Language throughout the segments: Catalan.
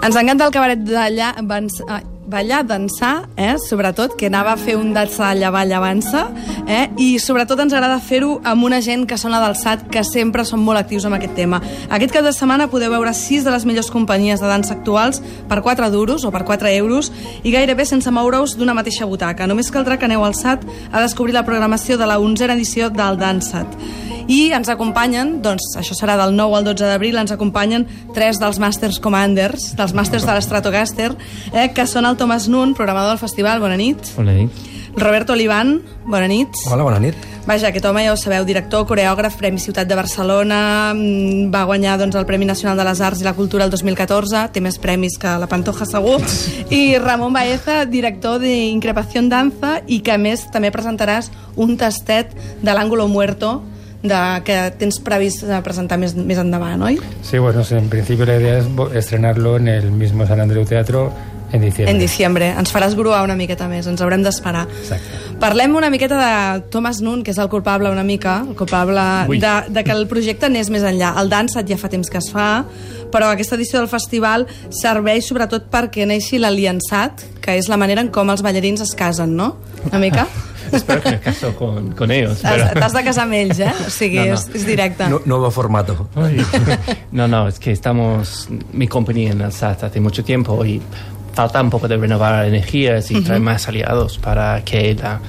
Ens encanta el cabaret d'allà, ballar, dansar, eh? sobretot, que anava a fer un dansa llevar llevança, eh? i sobretot ens agrada fer-ho amb una gent que sona del SAT, que sempre són molt actius amb aquest tema. Aquest cap de setmana podeu veure sis de les millors companyies de dansa actuals per 4 duros o per 4 euros i gairebé sense moure-us d'una mateixa butaca. Només caldrà que aneu al SAT a descobrir la programació de la 11a edició del Dansat. I ens acompanyen, doncs això serà del 9 al 12 d'abril, ens acompanyen tres dels Masters Commanders, dels Masters de l'Stratocaster, eh, que són el Thomas Nun, programador del festival, bona nit. Bona nit. Roberto Olivan, bona nit. Hola, bona nit. Vaja, aquest home ja ho sabeu, director, coreògraf, Premi Ciutat de Barcelona, mm, va guanyar doncs, el Premi Nacional de les Arts i la Cultura el 2014, té més premis que la Pantoja segur, i Ramon Baeza, director d'Increpació en Danza, i que a més també presentaràs un tastet de l'Ángulo Muerto, de, que tens previst presentar més, més endavant, oi? Sí, bueno, en principi la idea es estrenarlo en el mismo San Andreu Teatro en diciembre. En diciembre. Ens faràs gruar una miqueta més, ens haurem d'esperar. Parlem una miqueta de Thomas Nun, que és el culpable una mica, el culpable de, de que el projecte anés més enllà. El Dansat ja fa temps que es fa, però aquesta edició del festival serveix sobretot perquè neixi l'aliançat, que és la manera en com els ballarins es casen, no? Una mica? Espero que me caso con, con ellos. Pero... T'has de casar amb ells, eh? O sigui, no, no. És, és directe. No, nuevo formato. No, no, es que estamos, mi compañía en el SAT hace mucho tiempo y falta un poco de renovar energías y uh -huh. traer más aliados para que la,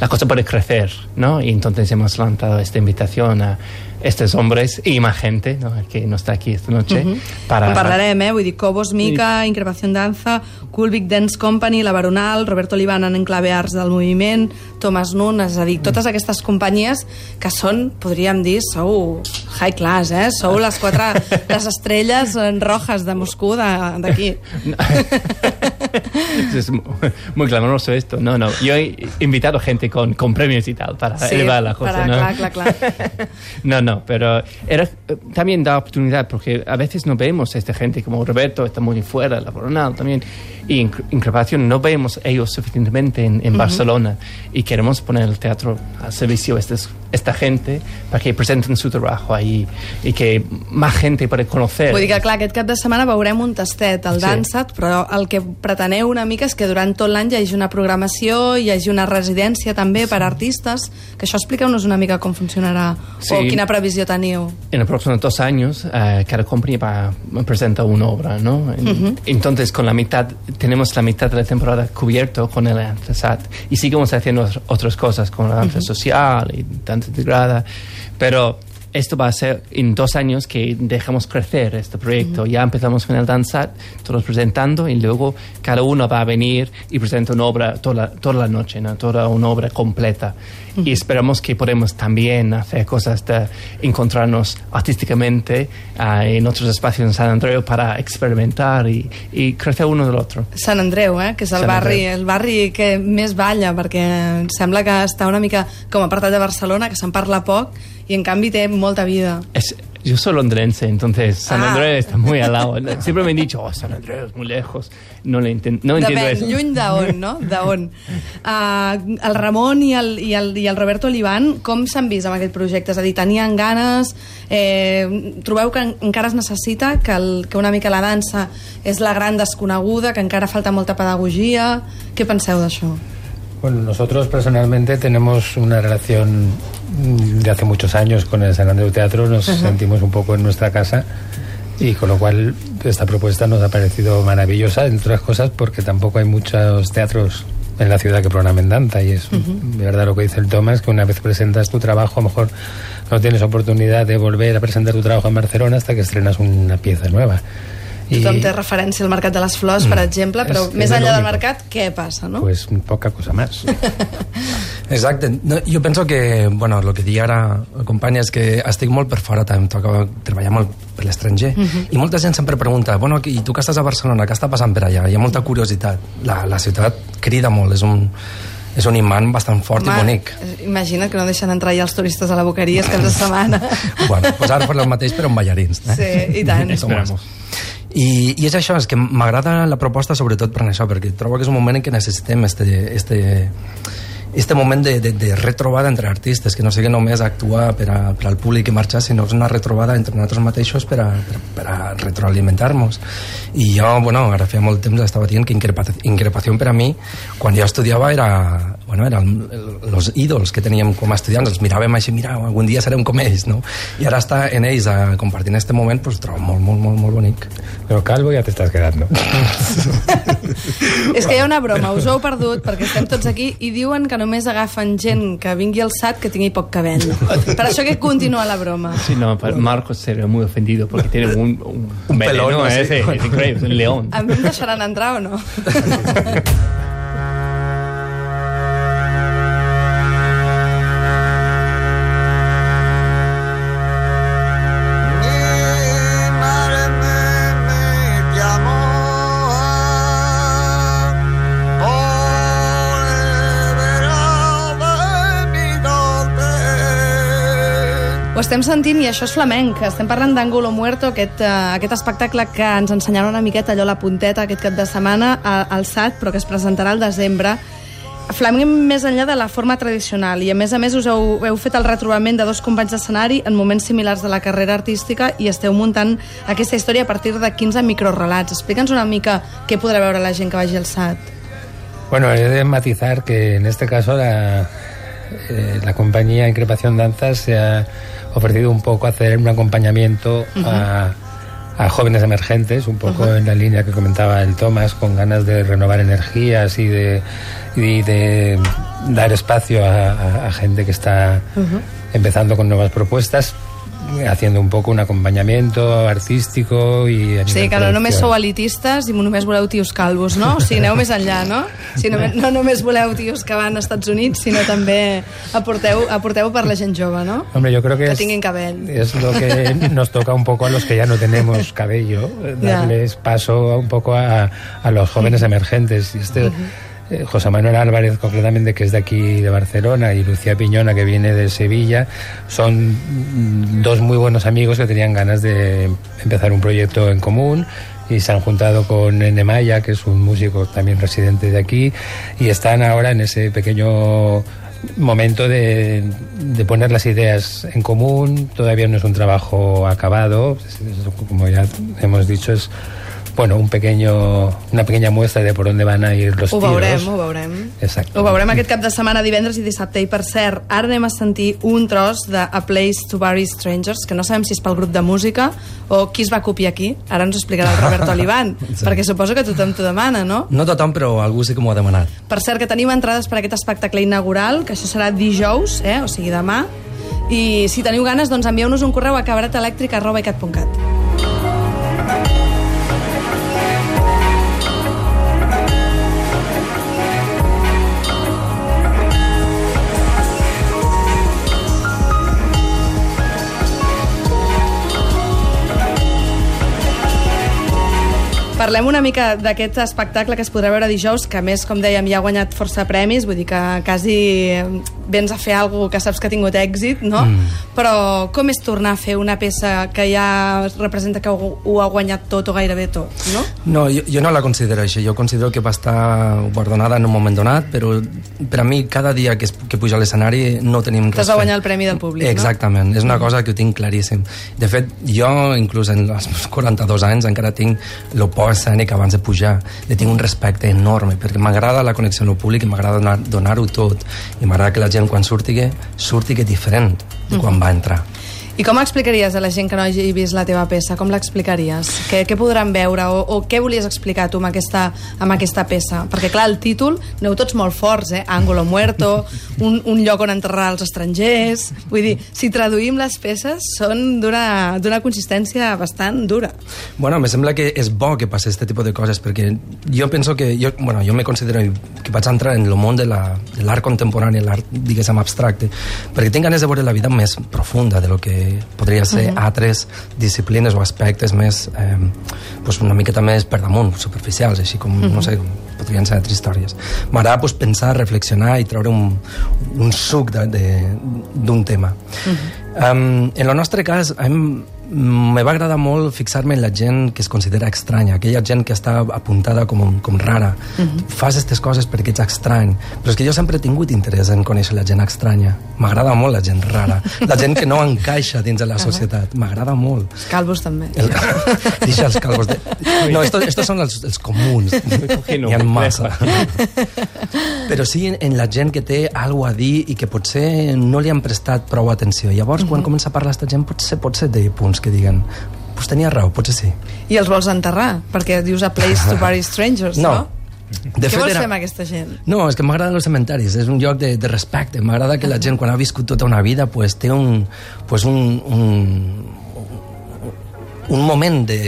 la cosa pueda crecer, ¿no? Y entonces hemos lanzado esta invitación a estos hombres i más gente ¿no? que no està aquí esta noche. Uh -huh. para... En parlarem, eh? Vull dir, Cobos Mica, sí. Increpación Danza, Kulvik Dance Company, La Baronal, Roberto Libana en Enclave Arts del Moviment, Thomas Nun, és a dir, totes aquestes companyies que són, podríem dir, sou high class, eh? Sou les quatre, les estrelles rojas de Moscú d'aquí. Es muy clamoroso esto. No, no. Yo he invitado gente con, con premios y tal para sí, elevar la cosa. Para, ¿no? Clar, clar, clar. no, no, pero era, también da oportunidad porque a veces no vemos a esta gente como Roberto, está muy fuera, la Coronal también, y Increpación no vemos ellos suficientemente en, en uh -huh. Barcelona y queremos poner el teatro al servicio de estos esta gente para que presenten su trabajo ahí i que més gent pugui conocer. Vull dir que, clar, aquest cap de setmana veurem un tastet, el sí. Dansat, però el que preteneu una mica és que durant tot l'any hi hagi una programació, hi hagi una residència també per artistes, que això expliqueu-nos una mica com funcionarà sí. o quina previsió teniu. En els pròxims dos anys, eh, cada company va presenta una obra, ¿no? Uh -huh. Entonces, con la mitad, tenemos la mitad de la temporada cubierto con el Dansat y seguimos haciendo otras cosas con la danza uh -huh. social y tanto integrada, pero esto va a ser en dos años que dejamos crecer este proyecto. Ya empezamos con el Danzat, todos presentando, y luego cada uno va a venir y presenta una obra toda, toda la noche, ¿no? toda una obra completa. Y esperamos que podamos también hacer cosas de encontrarnos artísticamente uh, en otros espacios en San Andreu para experimentar y, y crecer uno del otro. Sant Andreu, eh? que és el barri, el barri que més balla, perquè sembla que està una mica com apartat de Barcelona, que se'n parla poc, y en canvi té molta vida. Es, yo soy londinense, entonces San ah. Andrés está muy al lado. Siempre me han dicho, oh, San Andrés es muy lejos. No, le enten no entiendo eso. lluny d'on, no? D'on. Uh, el Ramon i el, i, el, i el Roberto Olivan, com s'han vist amb aquest projecte? És a dir, tenien ganes? Eh, trobeu que encara es necessita, que, el, que una mica la dansa és la gran desconeguda, que encara falta molta pedagogia? Què penseu d'això? Bueno, nosotros personalmente tenemos una relación de hace muchos años con el San Andreu Teatro, nos sentimos un poco en nuestra casa y con lo cual esta propuesta nos ha parecido maravillosa, entre otras cosas porque tampoco hay muchos teatros en la ciudad que programen danza y es uh -huh. de verdad lo que dice el Tomás, que una vez presentas tu trabajo a lo mejor no tienes oportunidad de volver a presentar tu trabajo en Barcelona hasta que estrenas una pieza nueva. Tothom I... té referència al Mercat de les Flors, per mm. exemple, però és, més enllà del mercat, què passa, no? Pues poca cosa més. Exacte. No, jo penso que, bueno, el que dic ara el company és que estic molt per fora, també toca treballar molt per l'estranger, mhm. -huh. i molta gent sempre pregunta, bueno, i tu que estàs a Barcelona, què està passant per allà? Hi ha molta curiositat. La, la ciutat crida molt, és un, és un imant bastant fort Home, i bonic. Imagina que no deixen entrar ja els turistes a la boqueria cap de setmana. bueno, pues ara faré el mateix però amb ballarins. Eh? Sí, i tant. Esperamos. I, I és això, és que m'agrada la proposta sobretot per això, perquè trobo que és un moment en què necessitem este, este, este moment de, de, de retrobada entre artistes, que no sigui només actuar per, a, per al públic que marxa, sinó que és una retrobada entre nosaltres mateixos per a, per, per a retroalimentar-nos. I jo, bueno, ara feia molt temps estava dient que increpació, increpació per a mi, quan jo estudiava, era, bueno, eren els ídols que teníem com a estudiants, els miràvem així, mira, algun dia serem com ells, no? I ara estar en ells a, compartint este moment, pues, trobo molt, molt, molt, molt bonic. Però calvo ja t'estàs quedant, no? És que hi ha una broma, us ho heu perdut perquè estem tots aquí i diuen que només agafen gent que vingui al SAT que tingui poc cabell. Per això que continua la broma. Sí, no, pero Marcos sería muy ofendido porque tiene un, un, Un pelón, ¿eh? sí. Sí, es increíble, es un león. A mi em deixaran entrar o no? Ho estem sentint i això és flamenc. Estem parlant d'Angulo Muerto, aquest, uh, aquest espectacle que ens ensenyaran una miqueta allò la punteta aquest cap de setmana al SAT, però que es presentarà al desembre. Flamenc més enllà de la forma tradicional i a més a més us heu, heu fet el retrobament de dos companys d'escenari en moments similars de la carrera artística i esteu muntant aquesta història a partir de 15 microrelats. Explica'ns una mica què podrà veure la gent que vagi al SAT. Bueno, he de matizar que en este caso la, eh, la compañía Increpación Danzas se ha ofrecido un poco a hacer un acompañamiento a, a jóvenes emergentes, un poco en la línea que comentaba el Tomás, con ganas de renovar energías y de, y de dar espacio a, a- a gente que está empezando con nuevas propuestas, haciendo un poco un acompañamiento artístico y O sigui que no només producción. sou elitistes i només voleu tios calvos, no? O sigui, aneu més enllà, no? O sigui, no, no només voleu tios que van als Estats Units, sinó també aporteu, aporteu per la gent jove, no? Hombre, yo creo que, Que es, tinguin cabell. es lo que nos toca un poco a los que ya no tenemos cabello, darles paso un poco a, a los jóvenes emergentes. Y este, eh, José Manuel Álvarez, concretamente, que es de aquí de Barcelona, y Lucía Piñona, que viene de Sevilla, son mm, dos muy buenos amigos que tenían ganas de empezar un proyecto en común y se han juntado con Nemaya, que es un músico también residente de aquí, y están ahora en ese pequeño momento de, de poner las ideas en común. Todavía no es un trabajo acabado, como ya hemos dicho, es bueno un pequeño, una pequeña muestra de por dónde van a ir los Ho tiros. veurem, ho veurem. Exacto. Ho veurem aquest cap de setmana, divendres i dissabte. I per cert, ara anem a sentir un tros de A Place to Bury Strangers, que no sabem si és pel grup de música o qui es va copiar aquí. Ara ens ho explicarà el Roberto Olivan, perquè suposo que tothom t'ho demana, no? No tothom, però algú sí que m'ho ha demanat. Per cert, que tenim entrades per aquest espectacle inaugural, que això serà dijous, eh? o sigui demà, i si teniu ganes, doncs envieu-nos un correu a cabaretelèctric.cat.cat. Parlem una mica d'aquest espectacle que es podrà veure dijous, que a més, com dèiem, ja ha guanyat força premis, vull dir que quasi vens a fer alguna que saps que ha tingut èxit, no? Mm. Però com és tornar a fer una peça que ja representa que ho, ho ha guanyat tot o gairebé tot, no? No, jo, jo no la considero així. Jo considero que va estar guardonada en un moment donat, però per a mi cada dia que, es, que puja a l'escenari no tenim res T'has de guanyar el premi del públic, no? Exactament, és una cosa que ho tinc claríssim. De fet, jo, inclús en els meus 42 anys, encara tinc el por escènic abans de pujar. Le tinc un respecte enorme, perquè m'agrada la connexió amb el públic i m'agrada donar- donar-ho tot. I m'agrada que la gent, quan surti, surti diferent de quan va entrar. I com explicaries a la gent que no hagi vist la teva peça? Com l'explicaries? Què, què podran veure? O, o què volies explicar tu amb aquesta, amb aquesta peça? Perquè, clar, el títol, aneu tots molt forts, eh? Ángulo muerto, un, un lloc on enterrar els estrangers... Vull dir, si traduïm les peces, són d'una consistència bastant dura. Bueno, me sembla que és bo que passi aquest tipus de coses, perquè jo penso que... Jo, bueno, jo me considero que vaig entrar en el món de la- l'art contemporani, l'art, diguéssim, abstracte, perquè tinc ganes de veure la vida més profunda de lo que podria ser uh -huh. altres disciplines o aspectes més, eh, pues una miqueta més per damunt, superficials, així com, uh -huh. no sé, podrien ser altres històries. M'agrada pues, pensar, reflexionar i treure un, un suc de- de- d'un tema. Uh -huh. um, en el nostre cas, hem, me va agradar molt fixar-me en la gent que es considera estranya, aquella gent que està apuntada com, com rara. Fas aquestes coses perquè ets estrany. Però és que jo sempre he tingut interès en conèixer la gent estranya. M'agrada molt la gent rara, la gent que no encaixa dins de la societat. M'agrada molt. Els calvos també. El, deixa els calvos de... No, estos, estos són els, els comuns. N'hi ha massa. Però sí en, en la gent que té alguna a dir i que potser no li han prestat prou atenció. Llavors, quan comença a parlar aquesta gent, potser, potser té punts que diguen pues tenia raó, potser sí. I els vols enterrar, perquè dius a place to bury strangers, no? No. De Què vols era- fer amb aquesta gent? No, és que m'agraden els cementaris, és un lloc de, de respecte. M'agrada que la gent, quan ha viscut tota una vida, pues, té un, pues, un, un, un moment de,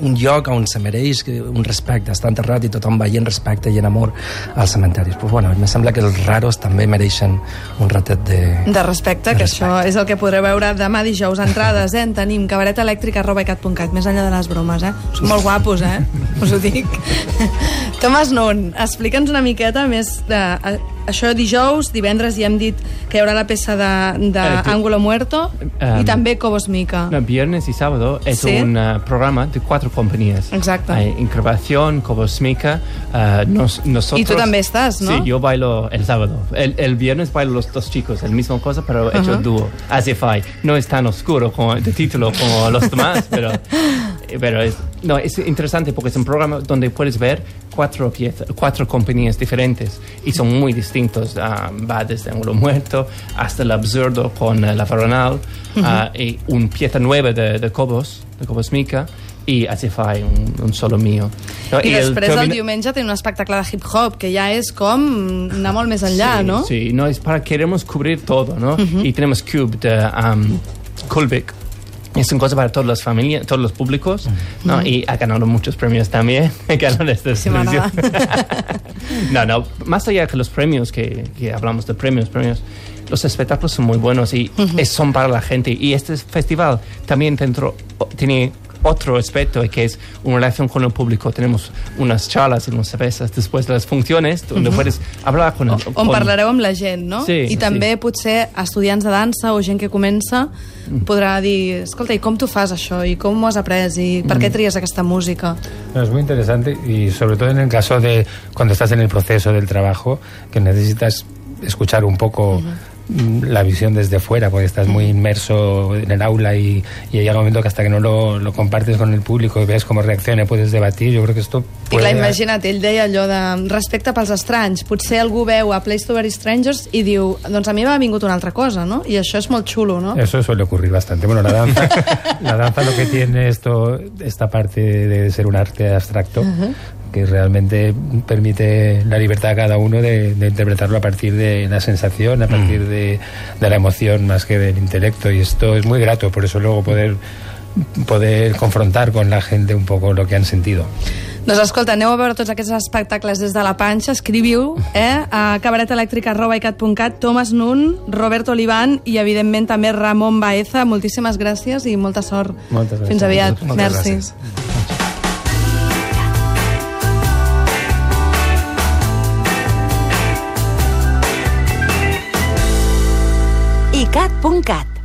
un lloc on se mereix un respecte, està enterrat i tothom veient respecte i en amor als cementaris. Pues, bueno, me sembla que els raros també mereixen un ratet de... De respecte, que això és el que podreu veure demà dijous. Entrades, eh? En tenim cabaretelèctrica.cat, més enllà de les bromes, eh? Són molt guapos, eh? Us ho dic. Tomàs Nun, explica'ns una miqueta més de... Això dijous, divendres ja hem dit que hi haurà la peça de, de Eh, tu- Ángulo Muerto Um, i també Cobos Mica. No, viernes y sábado es Sí. un uh, programa de cuatro compañías. Exacto. Hay Increvación, Cobosmica, uh, nos, nosotros... Y tú también estás, ¿no? Sí, yo bailo el sábado. El, el viernes bailo los dos chicos, el mismo cosa, pero hecho Ajá. dúo. As if I. No es tan oscuro como de título como los demás, pero, pero es, no, es interesante porque es un programa donde puedes ver cuatro piezas, cuatro compañías diferentes y son muy distintos. Ah, va desde Ángulo Muerto hasta el absurdo con eh, la Faronal ah, y una pieza nueva de, de Cobos, de Cobos Mica y As if I, un, un solo mío. No, I després el termina- diumenge té un espectacle de hip-hop, que ja és com anar molt més enllà, sí, no? Sí, no, es para queremos cubrir todo, ¿no? Y tenemos Cube de um, Kulvik. Es una cosa para todas las familias, todos los públicos, ¿no? Y ha ganado muchos premios también. me televisión. no, no, más allá que los premios, que, que hablamos de premios, premios, los espectáculos son muy buenos y es- son para la gente. Y este festival también dentro, tiene otro aspecto que es una relación con el público. Tenemos unas charlas y unas cervezas después de las funciones donde puedes hablar con el On con- parlareu amb la gent, no? Sí, I també sí. potser estudiants de dansa o gent que comença Mm. podrà dir, escolta, i com tu fas això? I com ho has après? I per Mm. què tries aquesta música? No, es muy interesante y sobre todo en el caso de cuando estás en el proceso del trabajo, que necesitas escuchar un poco mm, la visión desde fuera, porque estás muy inmerso en el aula y, y llega un momento que hasta que no lo, lo compartes con el público y ves cómo reacciona puedes debatir, yo creo que esto I clar, imagina't, ell deia allò de respecte pels estranys. Potser algú veu a Place to Very Strangers i diu, doncs a mi m'ha vingut una altra cosa, no? I això és molt xulo, no? Eso suele ocurrir bastante. Bueno, la danza, la danza lo que tiene esto, esta parte de ser un arte abstracto, que realmente permite la libertad a cada uno de, de interpretarlo a partir de la sensación, a partir de, de la emoción más que del intelecto. Y esto es muy grato, por eso luego poder poder confrontar con la gente un poco lo que han sentido. Doncs escolta, aneu a veure tots aquests espectacles des de la panxa, escriviu eh, a cabaretelèctrica.cat, Thomas Nun, Roberto Olivan i, evidentment, també Ramon Baeza. Moltíssimes gràcies i molta sort. Moltes gràcies. Fins aviat. Moltes Merci. gràcies. icat.cat